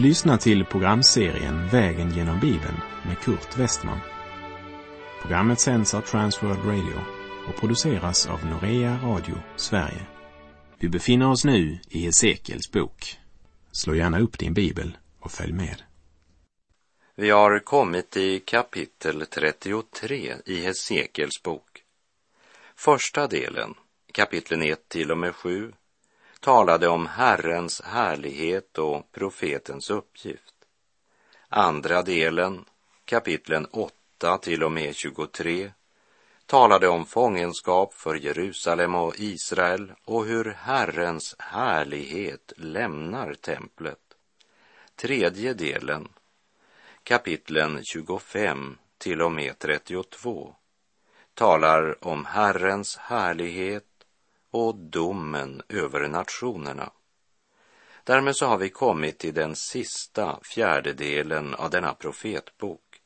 Du lyssnar till programserien Vägen genom Bibeln med Kurt Westman. Programmet sänds av Transworld Radio och produceras av Norea Radio Sverige. Vi befinner oss nu i Hesekiels bok. Slå gärna upp din bibel och följ med. Vi har kommit i kapitel 33 i Hesekiels bok. Första delen, kapitlen 1 till och med 7, talade om Herrens härlighet och profetens uppgift. Andra delen, kapitlen 8 till och med 23, talade om fångenskap för Jerusalem och Israel och hur Herrens härlighet lämnar templet. Tredje delen, kapitlen 25 till och med 32, talar om Herrens härlighet och domen över nationerna. Därmed så har vi kommit till den sista fjärdedelen av denna profetbok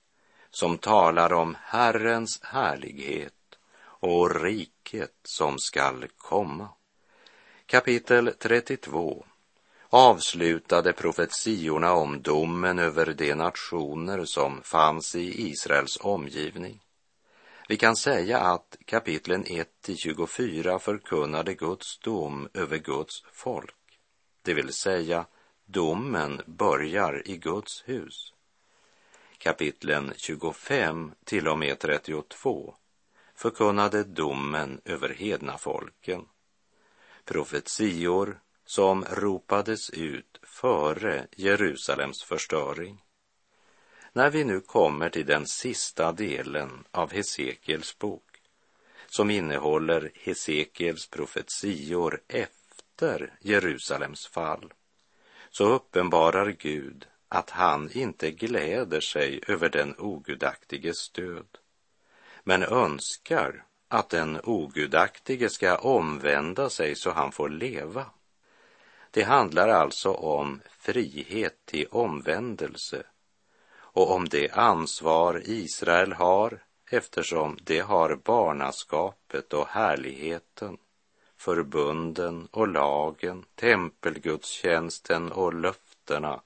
som talar om Herrens härlighet och riket som skall komma. Kapitel 32 avslutade profetiorna om domen över de nationer som fanns i Israels omgivning. Vi kan säga att kapitlen 1 till 24 förkunnade Guds dom över Guds folk, det vill säga domen börjar i Guds hus. Kapitlen 25 till och med 32 förkunnade domen över hedna folken. Profetior som ropades ut före Jerusalems förstöring. När vi nu kommer till den sista delen av Hesekiels bok, som innehåller Hesekiels profetior efter Jerusalems fall, så uppenbarar Gud att han inte gläder sig över den ogudaktiges död, men önskar att den ogudaktige ska omvända sig så han får leva. Det handlar alltså om frihet till omvändelse och om det ansvar Israel har eftersom det har barnaskapet och härligheten, förbunden och lagen, tempelgudstjänsten och löftena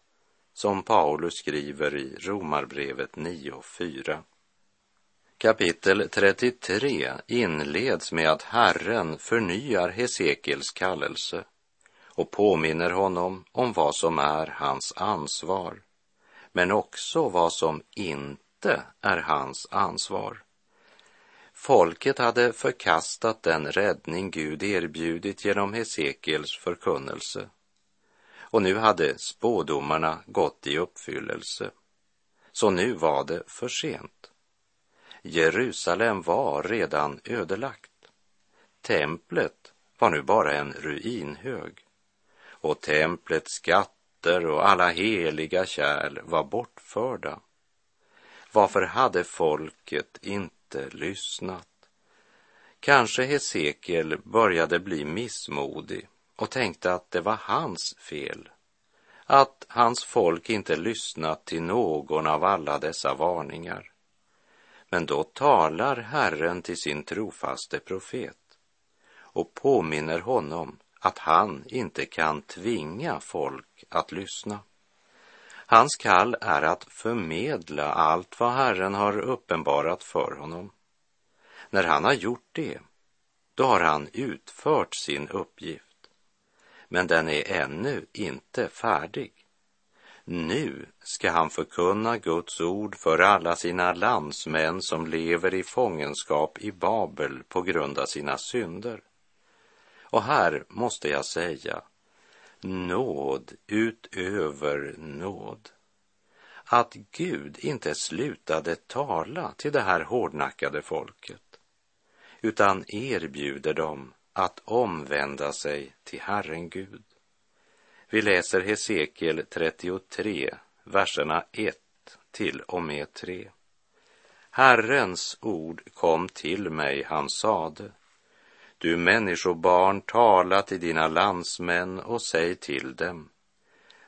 som Paulus skriver i Romarbrevet 9.4. Kapitel 33 inleds med att Herren förnyar Hesekiels kallelse och påminner honom om vad som är hans ansvar men också vad som inte är hans ansvar. Folket hade förkastat den räddning Gud erbjudit genom Hesekiels förkunnelse. Och nu hade spådomarna gått i uppfyllelse. Så nu var det för sent. Jerusalem var redan ödelagt. Templet var nu bara en ruinhög och templets skatt skatter och alla heliga kärl var bortförda. Varför hade folket inte lyssnat? Kanske Hesekiel började bli missmodig och tänkte att det var hans fel. Att hans folk inte lyssnat till någon av alla dessa varningar. Men då talar Herren till sin trofaste profet och påminner honom att han inte kan tvinga folk att lyssna. Hans kall är att förmedla allt vad Herren har uppenbarat för honom. När han har gjort det, då har han utfört sin uppgift. Men den är ännu inte färdig. Nu ska han förkunna Guds ord för alla sina landsmän som lever i fångenskap i Babel på grund av sina synder. Och här måste jag säga, nåd utöver nåd. Att Gud inte slutade tala till det här hårdnackade folket, utan erbjuder dem att omvända sig till Herren Gud. Vi läser Hesekiel 33, verserna 1 till och med 3. Herrens ord kom till mig, han sade, du människobarn, tala till dina landsmän och säg till dem,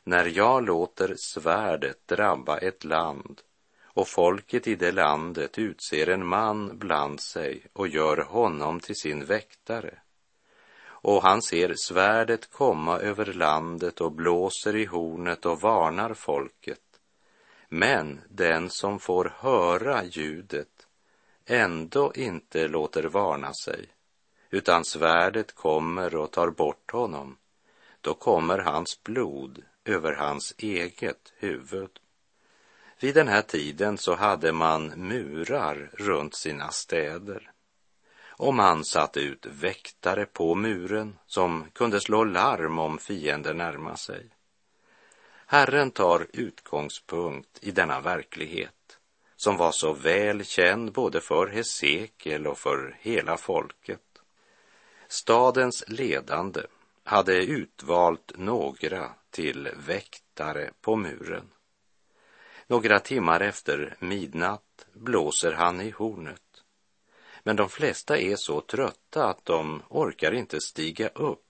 när jag låter svärdet drabba ett land och folket i det landet utser en man bland sig och gör honom till sin väktare och han ser svärdet komma över landet och blåser i hornet och varnar folket. Men den som får höra ljudet ändå inte låter varna sig, utan svärdet kommer och tar bort honom, då kommer hans blod över hans eget huvud. Vid den här tiden så hade man murar runt sina städer och man satte ut väktare på muren som kunde slå larm om fiender närmade sig. Herren tar utgångspunkt i denna verklighet som var så väl känd både för Hesekiel och för hela folket. Stadens ledande hade utvalt några till väktare på muren. Några timmar efter midnatt blåser han i hornet men de flesta är så trötta att de orkar inte stiga upp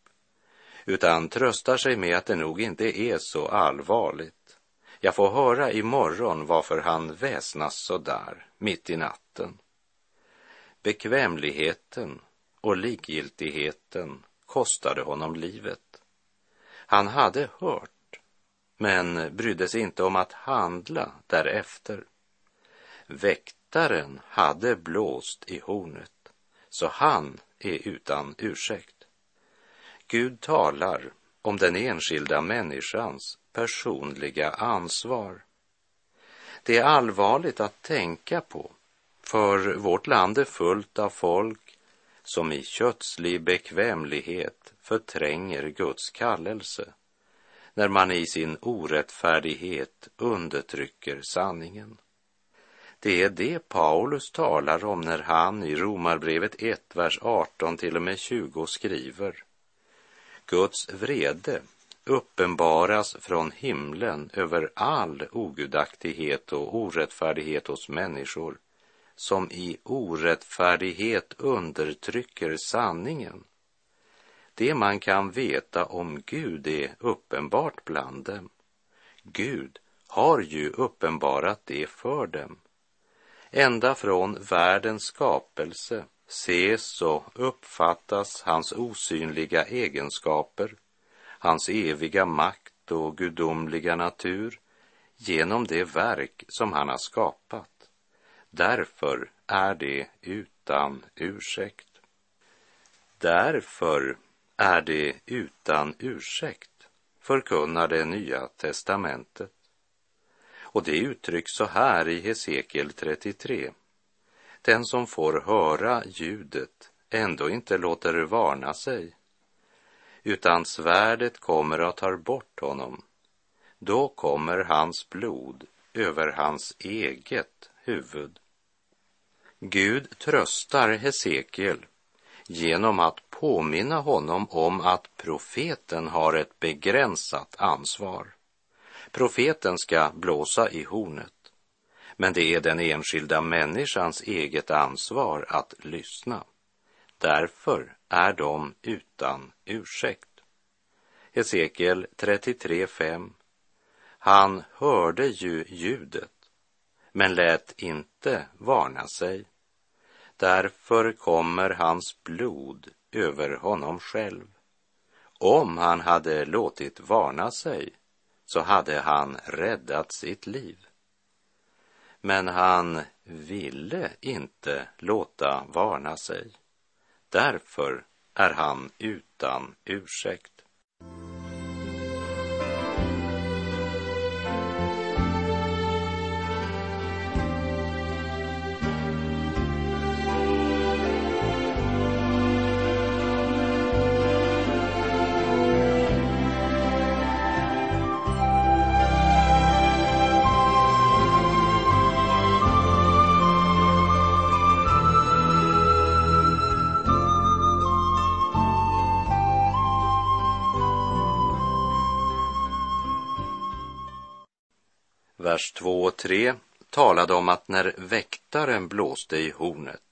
utan tröstar sig med att det nog inte är så allvarligt. Jag får höra imorgon varför han väsnas så där mitt i natten. Bekvämligheten och likgiltigheten kostade honom livet. Han hade hört, men brydde sig inte om att handla därefter. Väktaren hade blåst i hornet, så han är utan ursäkt. Gud talar om den enskilda människans personliga ansvar. Det är allvarligt att tänka på, för vårt land är fullt av folk som i kötslig bekvämlighet förtränger Guds kallelse när man i sin orättfärdighet undertrycker sanningen. Det är det Paulus talar om när han i Romarbrevet 1, vers 18 till och med 20 skriver. Guds vrede uppenbaras från himlen över all ogudaktighet och orättfärdighet hos människor som i orättfärdighet undertrycker sanningen. Det man kan veta om Gud är uppenbart bland dem. Gud har ju uppenbarat det för dem Ända från världens skapelse ses och uppfattas hans osynliga egenskaper, hans eviga makt och gudomliga natur genom det verk som han har skapat. Därför är det utan ursäkt. Därför är det utan ursäkt, förkunnar det nya testamentet. Och det uttrycks så här i Hesekiel 33. Den som får höra ljudet ändå inte låter varna sig, utan svärdet kommer att ta bort honom. Då kommer hans blod över hans eget huvud. Gud tröstar Hesekiel genom att påminna honom om att profeten har ett begränsat ansvar. Profeten ska blåsa i hornet, men det är den enskilda människans eget ansvar att lyssna. Därför är de utan ursäkt. Hesekiel 33.5. Han hörde ju ljudet, men lät inte varna sig. Därför kommer hans blod över honom själv. Om han hade låtit varna sig så hade han räddat sitt liv. Men han ville inte låta varna sig. Därför är han utan ursäkt. Vers 2 och 3 talade om att när väktaren blåste i hornet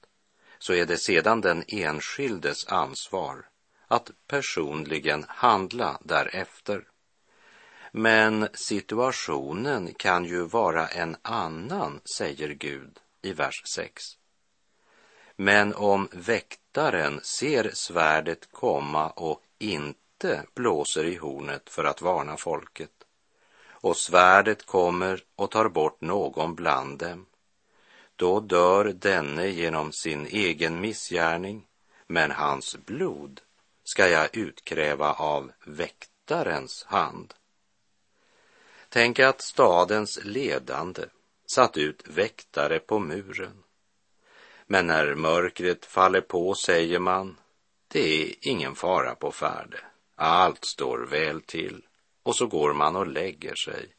så är det sedan den enskildes ansvar att personligen handla därefter. Men situationen kan ju vara en annan, säger Gud i vers 6. Men om väktaren väktaren ser svärdet komma och inte blåser i hornet för att varna folket, och svärdet kommer och tar bort någon bland dem, då dör denne genom sin egen missgärning, men hans blod ska jag utkräva av väktarens hand. Tänk att stadens ledande satt ut väktare på muren. Men när mörkret faller på säger man, det är ingen fara på färde, allt står väl till och så går man och lägger sig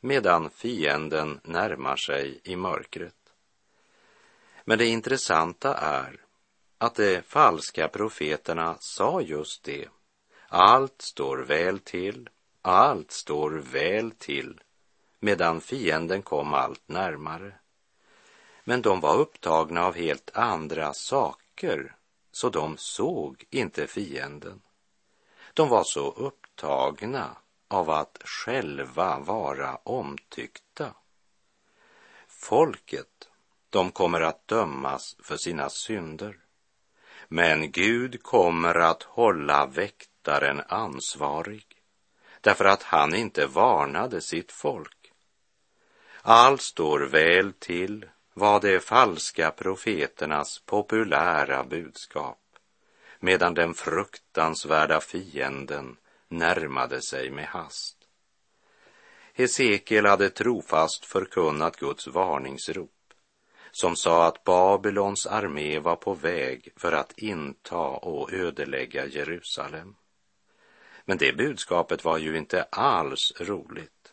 medan fienden närmar sig i mörkret. Men det intressanta är att de falska profeterna sa just det. Allt står väl till, allt står väl till, medan fienden kom allt närmare. Men de var upptagna av helt andra saker, så de såg inte fienden. De var så upptagna av att själva vara omtyckta. Folket, de kommer att dömas för sina synder. Men Gud kommer att hålla väktaren ansvarig därför att han inte varnade sitt folk. Allt står väl till var de falska profeternas populära budskap medan den fruktansvärda fienden närmade sig med hast. Hesekiel hade trofast förkunnat Guds varningsrop som sa att Babylons armé var på väg för att inta och ödelägga Jerusalem. Men det budskapet var ju inte alls roligt.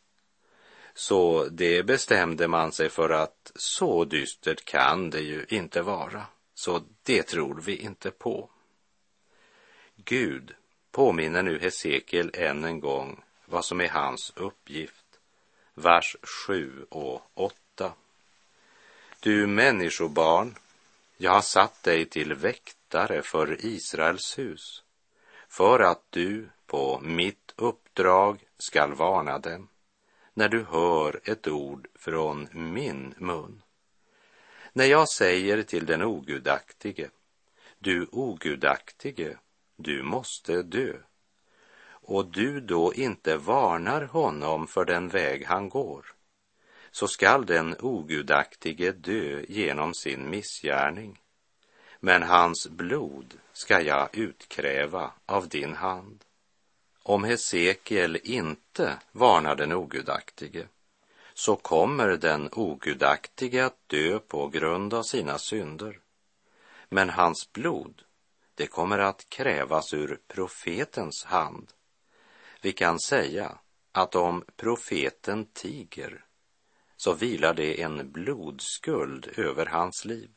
Så det bestämde man sig för att så dystert kan det ju inte vara. Så det tror vi inte på. Gud påminner nu Hesekiel än en gång vad som är hans uppgift. Vers 7 och 8. Du människobarn, jag har satt dig till väktare för Israels hus för att du på mitt uppdrag skall varna dem när du hör ett ord från min mun. När jag säger till den ogudaktige, du ogudaktige, du måste dö, och du då inte varnar honom för den väg han går, så skall den ogudaktige dö genom sin missgärning, men hans blod ska jag utkräva av din hand. Om Hesekiel inte varnar den ogudaktige så kommer den ogudaktige att dö på grund av sina synder. Men hans blod, det kommer att krävas ur profetens hand. Vi kan säga att om profeten tiger så vilar det en blodskuld över hans liv.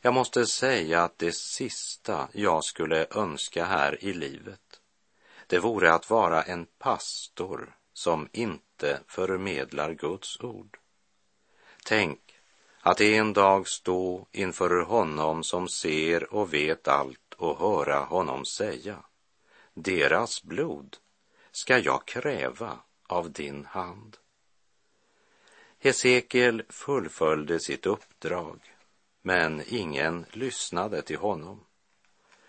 Jag måste säga att det sista jag skulle önska här i livet, det vore att vara en pastor som inte förmedlar Guds ord. Tänk att en dag stå inför honom som ser och vet allt och höra honom säga, deras blod ska jag kräva av din hand. Hesekiel fullföljde sitt uppdrag, men ingen lyssnade till honom.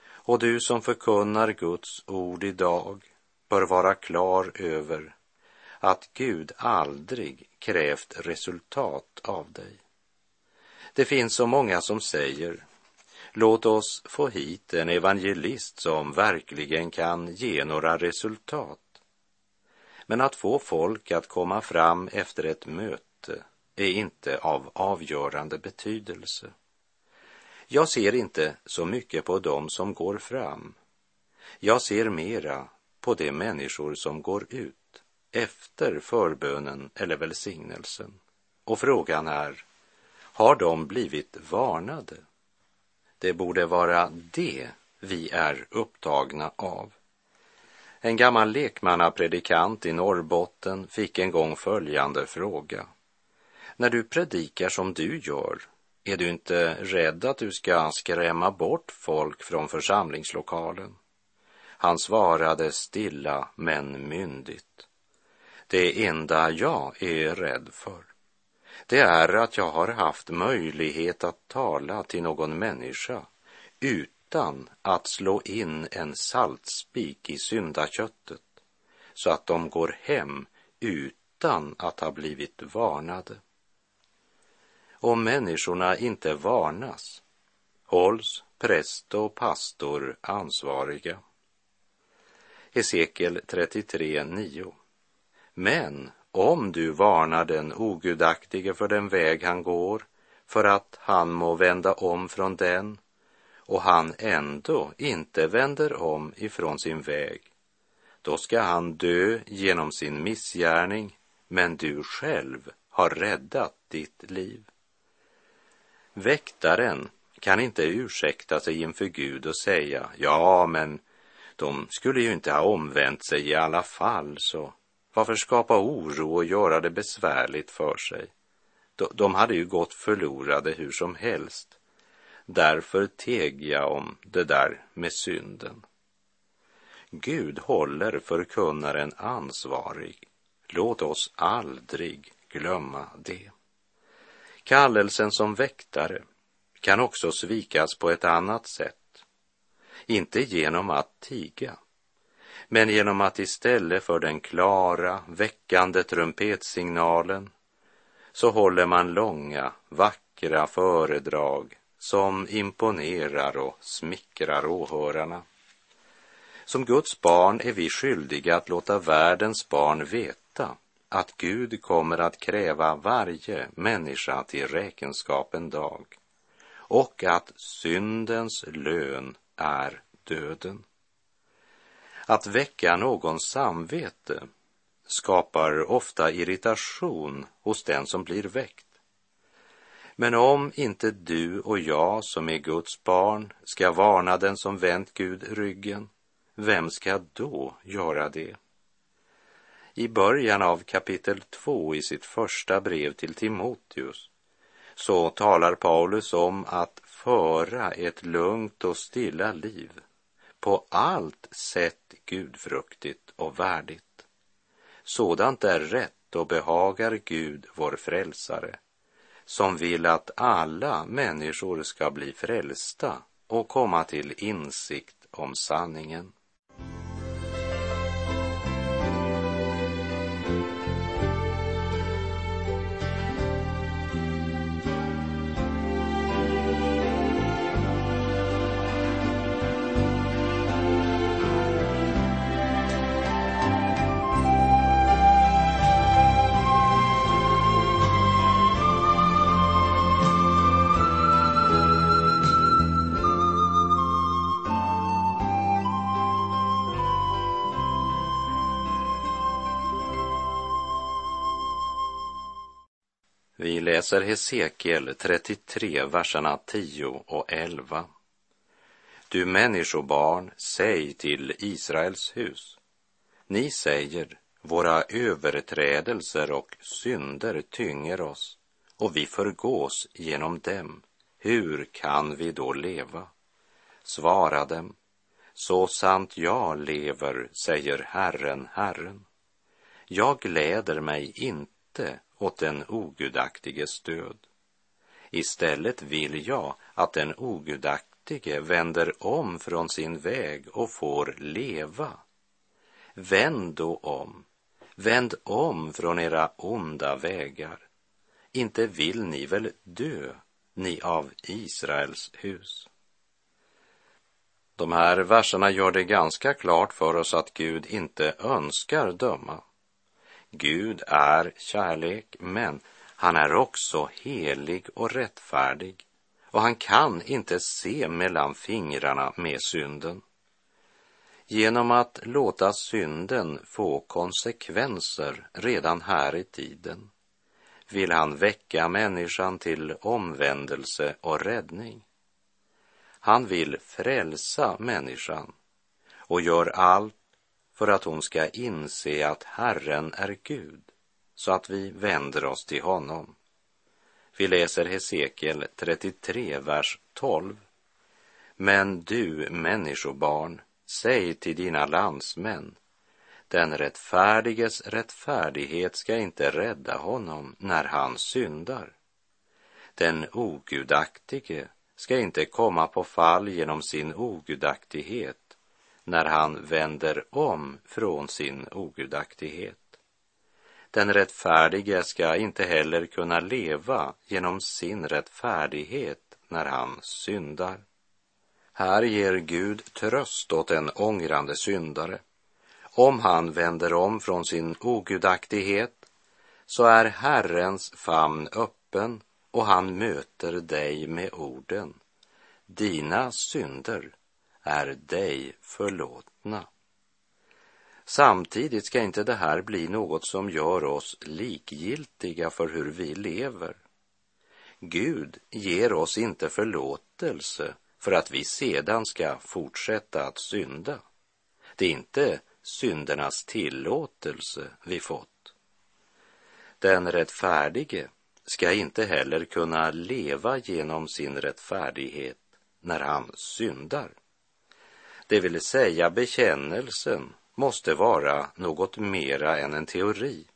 Och du som förkunnar Guds ord idag bör vara klar över att Gud aldrig krävt resultat av dig. Det finns så många som säger Låt oss få hit en evangelist som verkligen kan ge några resultat. Men att få folk att komma fram efter ett möte är inte av avgörande betydelse. Jag ser inte så mycket på dem som går fram. Jag ser mera på de människor som går ut efter förbönen eller välsignelsen. Och frågan är, har de blivit varnade? Det borde vara det vi är upptagna av. En gammal lekmannapredikant i Norrbotten fick en gång följande fråga. När du predikar som du gör, är du inte rädd att du ska skrämma bort folk från församlingslokalen? Han svarade stilla men myndigt. Det enda jag är rädd för, det är att jag har haft möjlighet att tala till någon människa utan att slå in en saltspik i syndaköttet så att de går hem utan att ha blivit varnade. Om människorna inte varnas hålls präst och pastor ansvariga. Hesekiel 33.9. Men om du varnar den ogudaktige för den väg han går, för att han må vända om från den, och han ändå inte vänder om ifrån sin väg, då ska han dö genom sin missgärning, men du själv har räddat ditt liv. Väktaren kan inte ursäkta sig inför Gud och säga, ja, men de skulle ju inte ha omvänt sig i alla fall, så varför skapa oro och göra det besvärligt för sig? De hade ju gått förlorade hur som helst. Därför teg jag om det där med synden. Gud håller förkunnaren ansvarig. Låt oss aldrig glömma det. Kallelsen som väktare kan också svikas på ett annat sätt. Inte genom att tiga, men genom att istället för den klara, väckande trumpetsignalen så håller man långa, vackra föredrag som imponerar och smickrar åhörarna. Som Guds barn är vi skyldiga att låta världens barn veta att Gud kommer att kräva varje människa till räkenskap en dag och att syndens lön är döden. Att väcka någons samvete skapar ofta irritation hos den som blir väckt. Men om inte du och jag som är Guds barn ska varna den som vänt Gud ryggen, vem ska då göra det? I början av kapitel 2 i sitt första brev till Timoteus så talar Paulus om att föra ett lugnt och stilla liv, på allt sätt gudfruktigt och värdigt. Sådant är rätt och behagar Gud, vår frälsare, som vill att alla människor ska bli frälsta och komma till insikt om sanningen. Vi läser Hesekiel 33, verserna 10 och 11. Du människobarn, säg till Israels hus. Ni säger, våra överträdelser och synder tynger oss och vi förgås genom dem. Hur kan vi då leva? Svara dem, så sant jag lever, säger Herren, Herren. Jag gläder mig inte åt den ogudaktiges död. Istället vill jag att den ogudaktige vänder om från sin väg och får leva. Vänd då om, vänd om från era onda vägar. Inte vill ni väl dö, ni av Israels hus? De här verserna gör det ganska klart för oss att Gud inte önskar döma. Gud är kärlek, men han är också helig och rättfärdig och han kan inte se mellan fingrarna med synden. Genom att låta synden få konsekvenser redan här i tiden vill han väcka människan till omvändelse och räddning. Han vill frälsa människan och gör allt för att hon ska inse att Herren är Gud, så att vi vänder oss till honom. Vi läser Hesekiel 33, vers 12. Men du, människobarn, säg till dina landsmän, den rättfärdiges rättfärdighet ska inte rädda honom när han syndar. Den ogudaktige ska inte komma på fall genom sin ogudaktighet när han vänder om från sin ogudaktighet. Den rättfärdige ska inte heller kunna leva genom sin rättfärdighet när han syndar. Här ger Gud tröst åt en ångrande syndare. Om han vänder om från sin ogudaktighet så är Herrens famn öppen och han möter dig med orden. Dina synder är dig förlåtna. Samtidigt ska inte det här bli något som gör oss likgiltiga för hur vi lever. Gud ger oss inte förlåtelse för att vi sedan ska fortsätta att synda. Det är inte syndernas tillåtelse vi fått. Den rättfärdige ska inte heller kunna leva genom sin rättfärdighet när han syndar. Det vill säga bekännelsen måste vara något mera än en teori.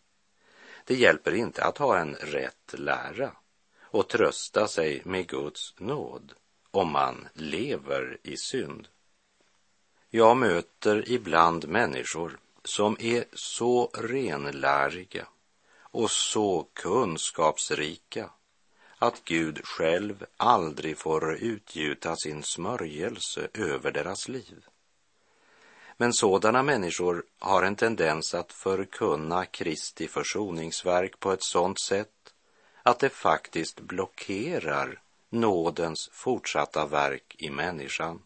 Det hjälper inte att ha en rätt lära och trösta sig med Guds nåd om man lever i synd. Jag möter ibland människor som är så renläriga och så kunskapsrika att Gud själv aldrig får utgjuta sin smörjelse över deras liv. Men sådana människor har en tendens att förkunna Kristi försoningsverk på ett sådant sätt att det faktiskt blockerar nådens fortsatta verk i människan.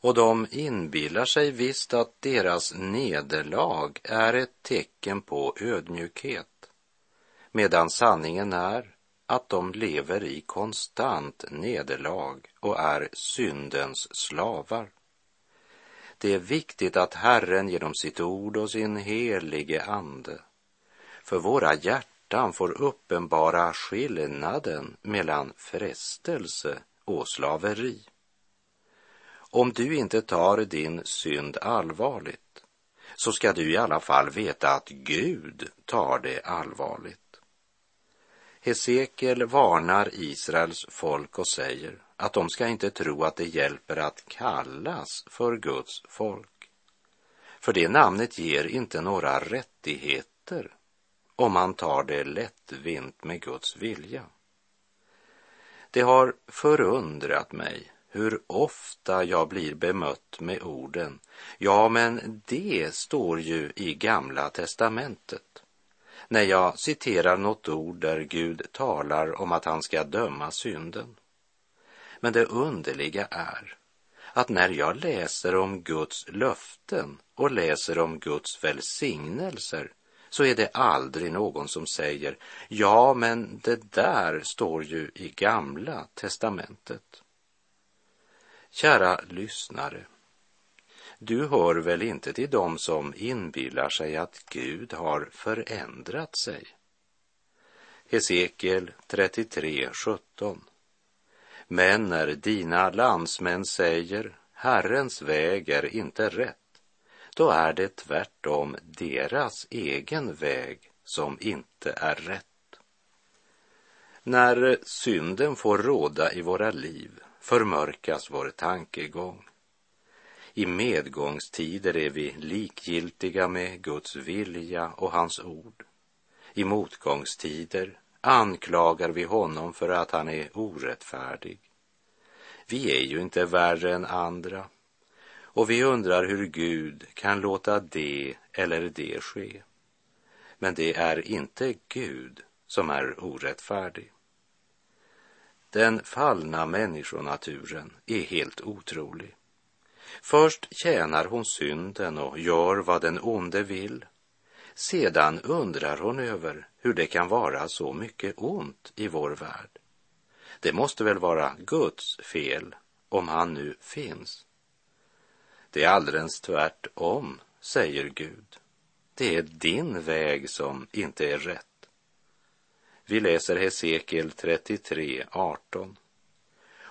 Och de inbillar sig visst att deras nederlag är ett tecken på ödmjukhet, medan sanningen är att de lever i konstant nederlag och är syndens slavar. Det är viktigt att Herren genom sitt ord och sin helige ande för våra hjärtan får uppenbara skillnaden mellan frestelse och slaveri. Om du inte tar din synd allvarligt så ska du i alla fall veta att Gud tar det allvarligt. Hesekiel varnar Israels folk och säger att de ska inte tro att det hjälper att kallas för Guds folk. För det namnet ger inte några rättigheter om man tar det lättvint med Guds vilja. Det har förundrat mig hur ofta jag blir bemött med orden Ja, men det står ju i Gamla testamentet. När jag citerar något ord där Gud talar om att han ska döma synden. Men det underliga är att när jag läser om Guds löften och läser om Guds välsignelser så är det aldrig någon som säger ja, men det där står ju i Gamla testamentet. Kära lyssnare, du hör väl inte till dem som inbillar sig att Gud har förändrat sig? Hesekiel 33, 17. Men när dina landsmän säger Herrens väg är inte rätt, då är det tvärtom deras egen väg som inte är rätt. När synden får råda i våra liv förmörkas vår tankegång. I medgångstider är vi likgiltiga med Guds vilja och hans ord. I motgångstider anklagar vi honom för att han är orättfärdig. Vi är ju inte värre än andra och vi undrar hur Gud kan låta det eller det ske. Men det är inte Gud som är orättfärdig. Den fallna människonaturen är helt otrolig. Först tjänar hon synden och gör vad den onde vill. Sedan undrar hon över hur det kan vara så mycket ont i vår värld. Det måste väl vara Guds fel om han nu finns. Det är alldeles tvärtom, säger Gud. Det är din väg som inte är rätt. Vi läser Hesekiel 33, 18.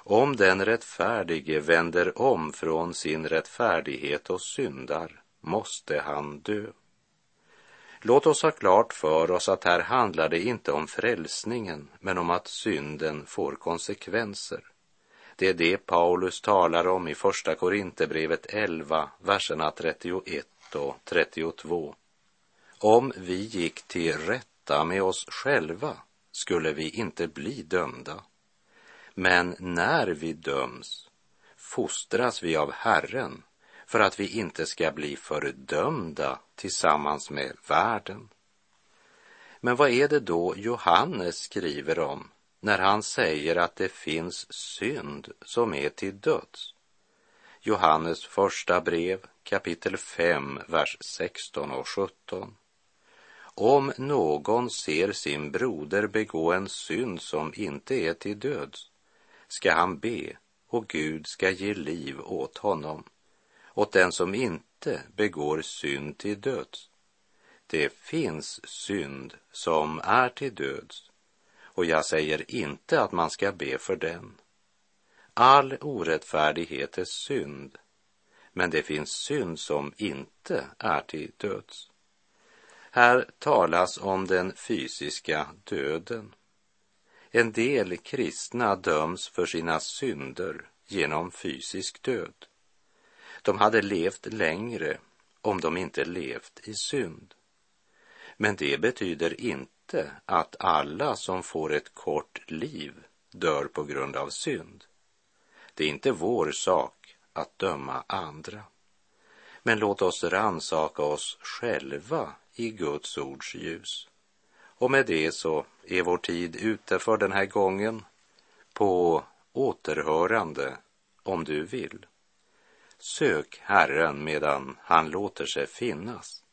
Om den rättfärdige vänder om från sin rättfärdighet och syndar måste han dö. Låt oss ha klart för oss att här handlar det inte om frälsningen, men om att synden får konsekvenser. Det är det Paulus talar om i Första Korinthierbrevet 11, verserna 31 och 32. Om vi gick till rätta med oss själva skulle vi inte bli dömda. Men när vi döms fostras vi av Herren för att vi inte ska bli fördömda tillsammans med världen. Men vad är det då Johannes skriver om när han säger att det finns synd som är till döds? Johannes första brev kapitel 5, vers 16 och 17. Om någon ser sin broder begå en synd som inte är till döds ska han be och Gud ska ge liv åt honom, åt den som inte begår synd till döds. Det finns synd som är till döds och jag säger inte att man ska be för den. All orättfärdighet är synd, men det finns synd som inte är till döds. Här talas om den fysiska döden. En del kristna döms för sina synder genom fysisk död. De hade levt längre om de inte levt i synd. Men det betyder inte att alla som får ett kort liv dör på grund av synd. Det är inte vår sak att döma andra. Men låt oss ransaka oss själva i Guds ords ljus. Och med det så är vår tid ute för den här gången. På återhörande om du vill. Sök Herren medan han låter sig finnas.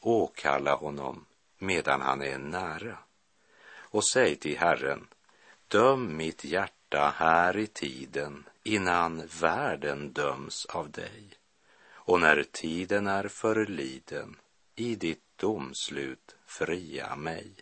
Åkalla honom medan han är nära. Och säg till Herren, döm mitt hjärta här i tiden innan världen döms av dig. Och när tiden är förliden, i ditt domslut fria mig.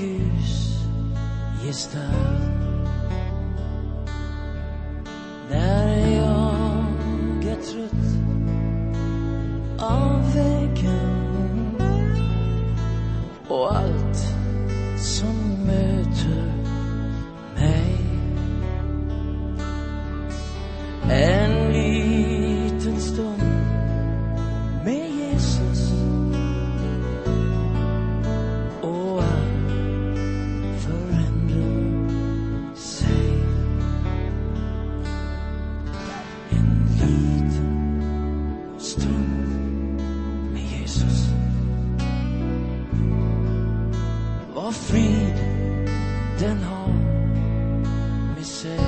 Och ljus gestalt den har med sig.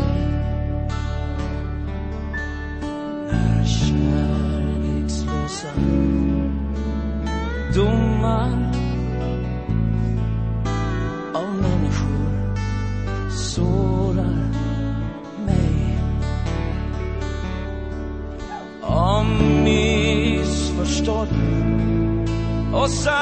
När kärlekslösa domar av människor sårar mig av missförstådd och sann